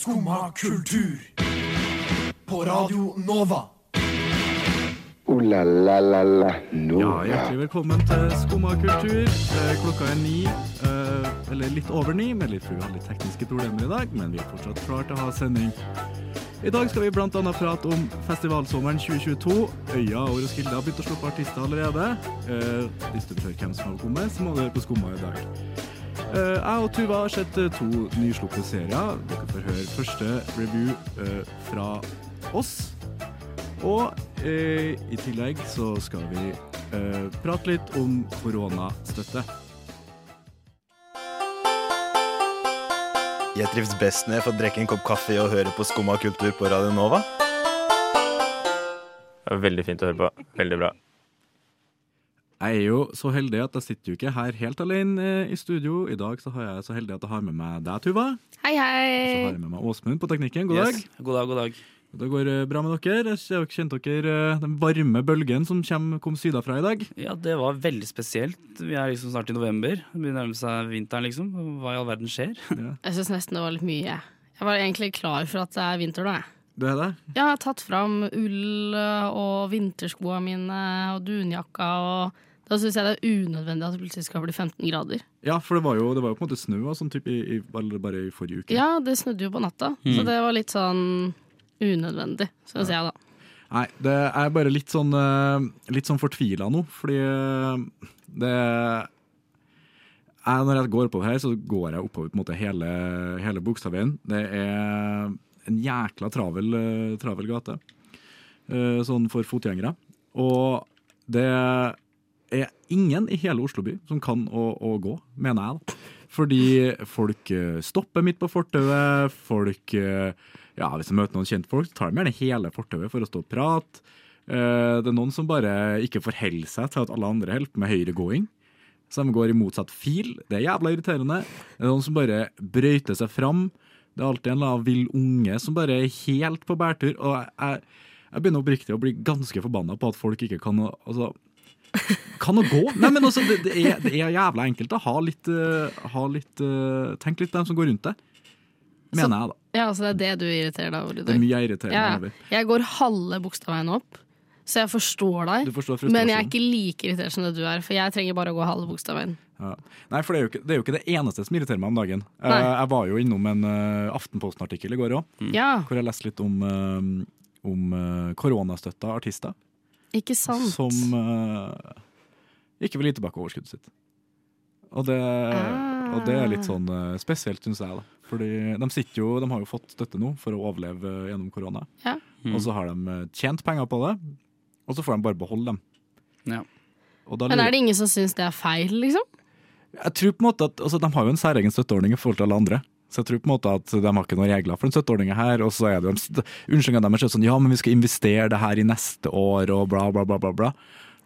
Skumma kultur. På Radio Nova. Ooh la la la la Ja, hjertelig velkommen til Skumma kultur. Eh, Klokka er ni, eh, eller litt over ni, med litt, for vi har litt tekniske problemer i dag, men vi er fortsatt klar til å ha sending. I dag skal vi blant annet prate om festivalsommeren 2022. Øya og Roskilde har begynt å slå på artister allerede. Eh, Hvis du vil høre hvem som har kommet, så må du høre på Skumma i dag. Eh, Jeg og Tuva har sett eh, to nyslupne serier. Dere får høre første review eh, fra oss. Og eh, i tillegg så skal vi eh, prate litt om koronastøtte. Jeg trives best når jeg får drikke en kopp kaffe og høre på Skumma kultur på Radio Nova. Veldig fint å høre på. Veldig bra. Jeg er jo så heldig at jeg sitter jo ikke her helt alene eh, i studio. I dag så har jeg så heldig at jeg har med meg deg, Tuva. Hei, hei. Og Så har jeg med meg Åsmund på teknikken. God dag. Yes. God dag, god dag. Det går eh, bra med dere. Jeg har kjent dere eh, den varme bølgen som kom, kom sydafra i dag. Ja, det var veldig spesielt. Vi er liksom snart i november. Det begynner å nærme seg vinteren, liksom. Hva i all verden skjer? Jeg syns nesten det var litt mye. Jeg var egentlig klar for at det er vinter nå. jeg. Du er det? Jeg har tatt fram ull og vinterskoa mine og dunjakka. og Da syns jeg det er unødvendig at det plutselig skal bli 15 grader. Ja, for det var jo, det var jo på en måte snø sånn typ i, i, bare i forrige uke. Ja, det snødde jo på natta, så det var litt sånn unødvendig, syns jeg, da. Nei, det er bare litt sånn, eh, litt sånn fortvila nå, fordi eh, det jeg, Når jeg går oppover her, så går jeg oppover på en måte hele, hele Bogstadveien. Det er en jækla travel, eh, travel gate, eh, sånn for fotgjengere. Og det er ingen i hele Oslo by som kan å, å gå, mener jeg. da. Fordi folk eh, stopper midt på fortauet. Folk eh, ja, Hvis de møter noen kjentfolk, tar de gjerne hele fortauet for å stå og prate. Eh, Det er noen som bare ikke forholder seg til at alle andre holder på med høyregåing. Så de går i motsatt fil. Det er jævla irriterende. Det er noen som bare brøyter seg fram. Det er alltid en annen vill unge som bare er helt på bærtur. Og jeg, jeg begynner oppriktig å bli ganske forbanna på at folk ikke kan altså, kan å gå. Nei, men altså, det, det, er, det er jævla enkelt. Da. Ha litt, eh, ha litt eh, Tenk litt på dem som går rundt deg. Mener jeg, da. Ja, altså Det er det du irriterer deg over i Det er mye jeg irriterer Ja, meg over. jeg går halve Bogstadveien opp, så jeg forstår Du deg. forstår Men jeg er ikke like irritert som det du er, for jeg trenger bare å gå halve Bogstadveien. Ja. Nei, for det er, ikke, det er jo ikke det eneste som irriterer meg om dagen. Eh, Nei. jeg var jo innom en Aftenposten-artikkel i går òg, Ja, hvor jeg leste litt om, om koronastøtta artister ikke sant? som uh, ikke vil gi tilbake overskuddet sitt. Og det, Ah. og det er litt sånn uh, spesielt, syns jeg. da. Fordi de, jo, de har jo fått støtte nå for å overleve eh, gjennom korona. Ja. Og så har de tjent penger på det, og så får de bare beholde dem. Ja. Og da Men er det ingen som syns det er feil, liksom? Jeg tror på en måte at altså, De har jo en særegen støtteordning i forhold til alle andre. Så jeg tror på en måte at de har ikke noen regler for den støtteordninga her. Og så er det jo unnskyldningene deres er sånn ja, men vi skal investere det her i neste år og bla, bla, bla. bla, bla.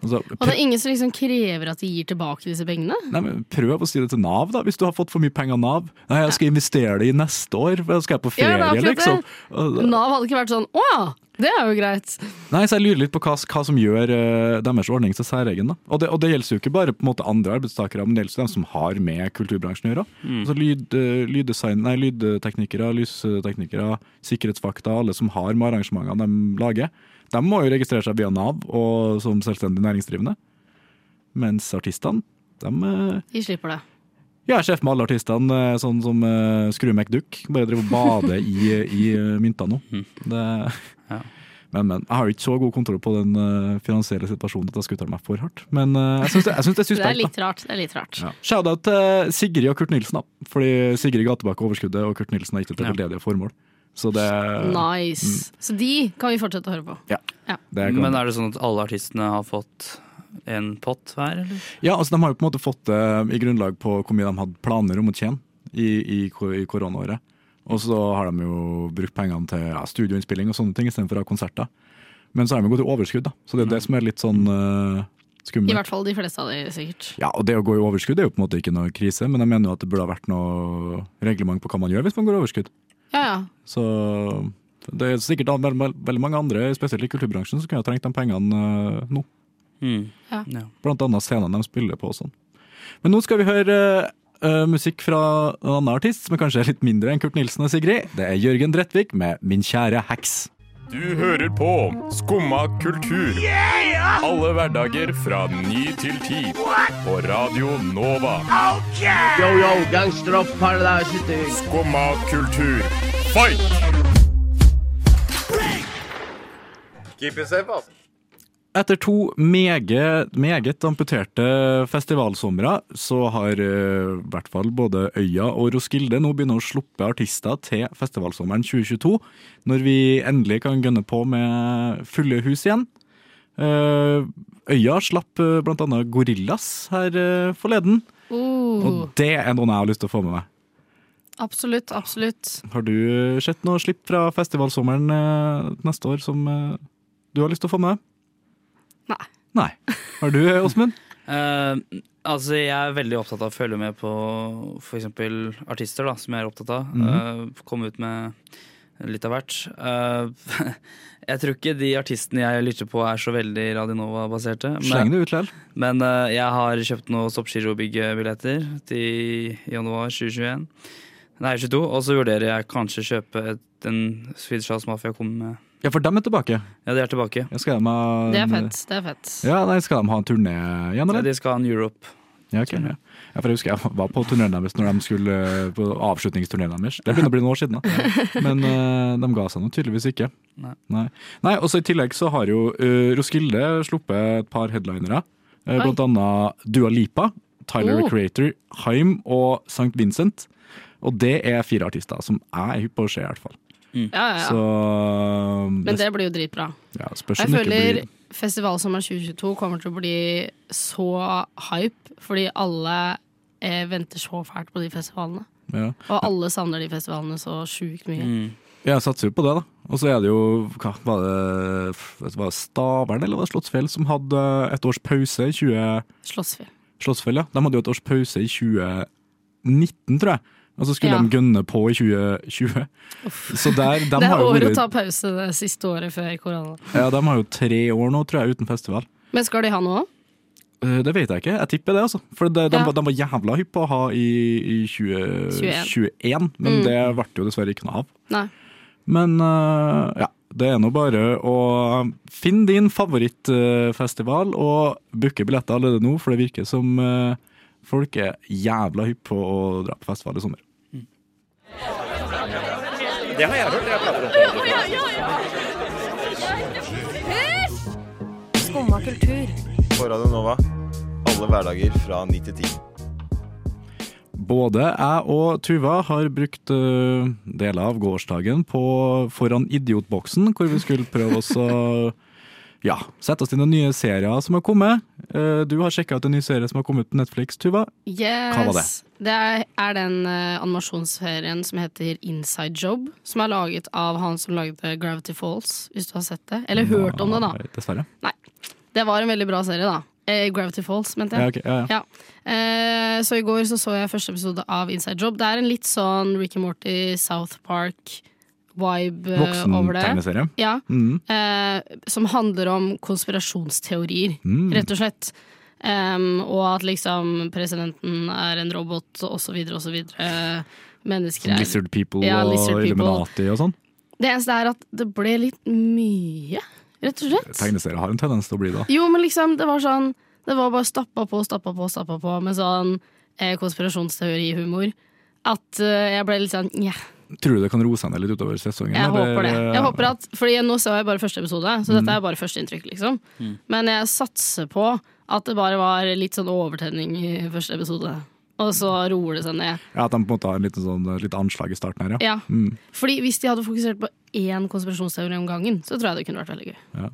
Og Og det er ingen som liksom krever at de gir tilbake disse pengene? nei, men Prøv å si det til Nav, da, hvis du har fått for mye penger av Nav. Nei, jeg skal investere det i neste år, for jeg skal jeg på Ja, det er ferie, akkurat liksom. det. Nav hadde ikke vært sånn å ja, det er jo greit. Nei, så jeg lurer litt på hva, hva som gjør uh, deres ordning så særegen. da. Og det, og det gjelder jo ikke bare på en måte andre arbeidstakere, men det gjelder jo dem som har med kulturbransjen å gjøre. Altså lyd, uh, lyddesign, nei, lydteknikere, lysteknikere, sikkerhetsvakter, alle som har med arrangementene de lager. De må jo registrere seg via Nav og som selvstendig næringsdrivende. Mens artistene, de eh, De slipper det. ja, jeg er sjef med alle artistene, eh, sånn som uh, Skru McDuck. Bare driver og bader i, i mynter nå. Det, Ja. men, men jeg har jo ikke så god kontroll på den uh, finansielle situasjonen at jeg skal uttale meg for hardt. Men uh, jeg syns det, jeg synes det er Det er litt rart. Det er litt rart. Ja. Shout-out til Sigrid og Kurt Nilsen, da. Fordi Sigrid ga tilbake overskuddet, og Kurt Nilsen har gitt det til Ja. formål. Så det, Nice. Så de kan vi fortsette å høre på. det kan, Men er det sånn at alle artistene har fått en pott hver, eller? Ja, altså De har jo på en måte fått det i grunnlag på hvor mye de hadde planer om å tjene i, i, i koronaåret. Og så har de jo brukt pengene til ja, studioinnspilling og sånne ting istedenfor å ha konserter. Men så har de gått i overskudd, da. Så det er det som er litt sånn skummelt I hvert fall de fleste av de, sikkert. Ja, og det å gå i overskudd er jo på en måte ikke noe krise, men jeg mener jo at det burde ha vært noe reglement på hva man gjør hvis man går i overskudd. Ja, ja. Så det er sikkert veldig, mange andre, spesielt i kulturbransjen, som kunne ha trengt de pengene eh, nå. Mm. Ja. Ja. Blant annet scenene de spiller på og sånn. Men nå skal vi høre uh, musikk fra en annen artist som er kanskje litt mindre enn Kurt Nilsen og Sigrid. Det er Jørgen Drettvik med Min kjære heks. Du hører på Skumma kultur. Alle hverdager fra ny til ti. På Radio Nova. Yo, yo, gangsteropp, Skumma kultur, fight! Keep it safe, altså. Etter to meget, meget amputerte festivalsomre, så har eh, i hvert fall både Øya og Roskilde nå begynner å sluppe artister til festivalsommeren 2022, når vi endelig kan gønne på med fulle hus igjen. Eh, Øya slapp bl.a. blant annet Gorillas her eh, forleden, Uh, og det er noen jeg har lyst til å få med meg. absolutt, absolutt. Har du sett noe slipp fra festivalsommeren eh, neste år som eh, du har lyst til å få med deg? Nei. Nei. Har du, Åsmund? uh, altså, jeg er veldig opptatt av å følge med på f.eks. artister, da, som jeg er opptatt av. Mhm. uh, komme ut med litt av hvert. Uh, jeg tror ikke de artistene jeg lytter på er så veldig Radionova-baserte. Sleng Men, det ut likevel. men uh, jeg har kjøpt noen Stopp Giro-byggebilletter til januar 2021. Nei, 22. Og så vurderer jeg kanskje kjøpe et, en Swedish House Mafia kommer med. Ja, for dem er tilbake. Ja, de er tilbake. Ja, skal de ha, Det er fett. Det er fett. Ja, nei, skal de ha en turné igjen, eller? Ja, de skal ha en Europe. Ja, okay, Ja. ja, for jeg husker jeg var på turneen deres når de skulle eh, på avslutningsturneen deres. Det begynner å bli noen år siden, da. Men uh, de ga seg nå tydeligvis ikke. Nei. Nei, Nei og så I tillegg så har jo uh, Roskilde sluppet et par headlinere. Uh, blant annet Dua Lipa, Tyler Oh. the Creator, Haim og St. Vincent. Og det er fire artister som jeg er hypp på å se, i hvert fall. Ja, ja, ja. Så um, Men det blir jo dritbra. ja, Jeg føler blir festivalsommeren 2022 kommer til å bli så hype, fordi alle eh, venter så fælt på de festivalene. ja. Og alle savner de festivalene så sjukt mye. Mm. Jeg satser jo på det, da. Og så er det jo hva, Var det, var det Stavern eller var det Slottsfjell som hadde et års pause i 20... Slottsfjell. Slottsfjell, ja. De hadde jo et års pause i 2019, tror jeg. Og så skulle Ja. de gønne på i 2020. Så der, de, det er året å ta pause det siste året før korona. ja, de har jo tre år nå, tror jeg, uten festival. Men skal de ha noe òg? Eh, Det vet jeg ikke. Jeg tipper det, altså. For det, de, Ja. de var jævla hypp på å ha i, i 2021, 21. men Mm. det ble jo dessverre ikke noe av. Nei. Men uh, ja, det er nå bare å finne din favorittfestival og booke billetter allerede nå, for det virker som eh, folk er jævla hypp på å dra på festival i sommer. Det har jeg hørt. Jeg prater om det. Skumma kultur. På Radio Nova. Alle hverdager fra ni til ti. Både jeg og Tuva har brukt eh, deler av gårsdagen på foran Idiotboksen, hvor vi skulle prøve oss å ja, sette oss inn i nye serier som har kommet. Eh, du har sjekka ut en ny serie som har kommet på Netflix, Tuva. Yes. Hva var det? Det er, den animasjonsferien animasjonsserien som heter Inside Job, som er laget av han som lagde Gravity Falls, hvis du har sett det. Eller hørt om det, da. Nei, Dessverre. Det var en veldig bra serie, da. Eh, Gravity Falls, mente Ja, jeg. ok, ja, ja. Eh, så i går så, så jeg første episode av Inside Job. Det er en litt sånn Ricky Morty, South Park-vibe Voksen over det. Voksen-tegneserie. Ja, Mm. eh, som handler om konspirasjonsteorier, Mm. rett og slett. Um, og at liksom presidenten er en robot, og så videre og så videre. Mennesker er Lizard People Ja, og Lizard People. Illuminati og sånn. Det eneste er at det ble litt mye, rett og slett. Tegneserier har en tendens til å bli det. Jo, men liksom, det var sånn Det var bare stappa på, stappa på, stappa på med sånn eh, konspirasjonsteorihumor. At eh, jeg ble litt sånn yeah. Tror du det kan roe seg ned litt utover sesongen? Jeg eller? håper det. Jeg håper at, fordi nå så jeg bare første episode, så dette er bare første inntrykk. liksom Mm. Men jeg satser på at det bare var litt sånn overtenning i første episode. Og så roer det seg ned. Ja, At de på en måte har en liten sånn, litt anslag i starten her, ja. Ja. Mm. Fordi hvis de hadde fokusert på én konspirasjonsteori om gangen, så tror jeg det kunne vært veldig gøy.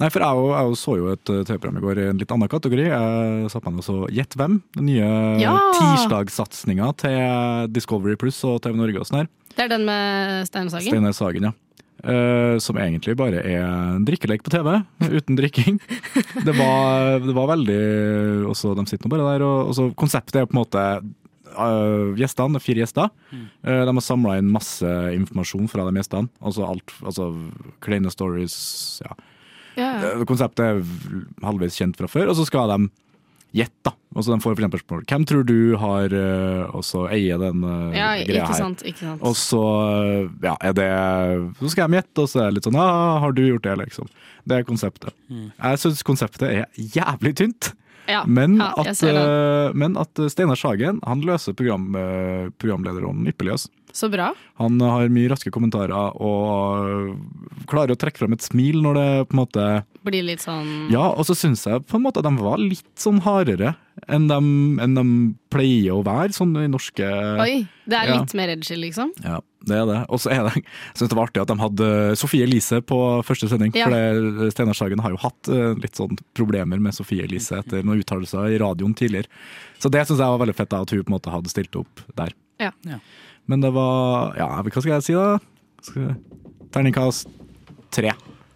Nei, for jeg, jeg så jo et eh, TV-program i går i en litt annen kategori. Jeg satt meg ned og så Gjett hvem? Den nye Ja! tirsdagssatsinga til Discovery Pluss og TV Norge og sånn her. Det er den med Steinar Sagen. Steinar Sagen, ja. Eh, som egentlig bare er en drikkelek på TV, uten drikking. Det var, det var veldig også, De sitter nå bare der, og, også, konseptet er på en måte uh, gjestene, fire gjester. Uh, de har samla inn masse informasjon fra de gjestene. Altså alt, altså kleine stories. ja. Eh, Konseptet er halvveis kjent fra før, og så skal de gjett, da. Og så de får for eksempel spørsmål hvem tror du har uh, også eier den uh, Ja, greia ikke her. sant. Ikke sant. Og så eh, ja, er det Så skal de gjette, og så er det litt sånn ja, har du gjort det, liksom. Det er konseptet. Jeg syns konseptet er jævlig tynt. ja, Men, ja, at, men at Steinar Sagen han løser program, programlederrollen ypperlig. Altså. Så bra. Han har mye raske kommentarer og klarer å trekke frem et smil når det på en måte Blir litt sånn Ja, og så syns jeg på en måte at de var litt sånn hardere enn de, enn de pleier å være, sånn i norske Oi, det er Ja. litt mer edgy, liksom. Ja, det er det. Og så er det, jeg synes det var artig at de hadde Sofie Elise på første sending. Ja. For det- Steinar Sagen har jo hatt eh, litt sånn problemer med Sofie Elise etter noen uttalelser i radioen tidligere. Så det syns jeg var veldig fett, da, at hun på en måte hadde stilt opp der. Ja. Ja. Men det var Ja, hva skal jeg si, da? Terningkast tre.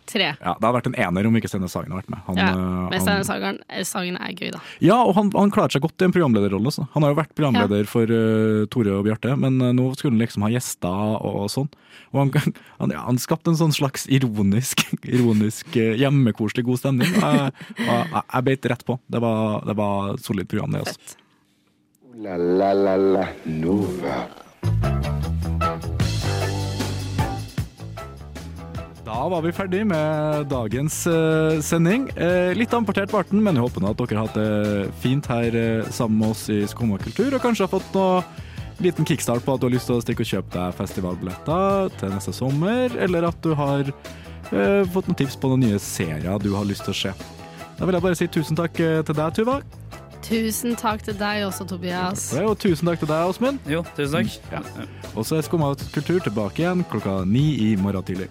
Tre. Ja, det hadde vært en ener om ikke Steinar Sagen hadde vært med. Han, Ja. eh, Men han- Steinar Sagen, Sagen er gøy, da. ja, og han, han klarte seg godt i en programlederrolle. Så. Han har jo vært programleder for uh, Tore og Bjarte, men uh, nå skulle han liksom ha gjester og, og sånn. Og han, han, ja, han skapte en sånn slags ironisk, ironisk uh, hjemmekoselig god stemning. Jeg, jeg, jeg beit rett på. Det var, det var solid program, det. Også. Fett. Ooh la la la la Nova. Da var vi ferdig med dagens eh, sending. Eh, litt amportert var den, men jeg håper nå at dere har hatt det fint her eh, sammen med oss i Skumma kultur, og kanskje har fått noe liten kickstart på at du har lyst til å stikke og kjøpe deg festivalbilletter til neste sommer, eller at du har eh, fått noen tips på noen nye serier du har lyst til å se. Da vil jeg bare si tusen takk eh, til deg, Tuva. Tusen takk til deg også, Tobias. Og tusen takk til deg, Åsmund. Jo, tusen takk. Ja. Og så er Skumma kultur tilbake igjen klokka ni i morgen tidlig.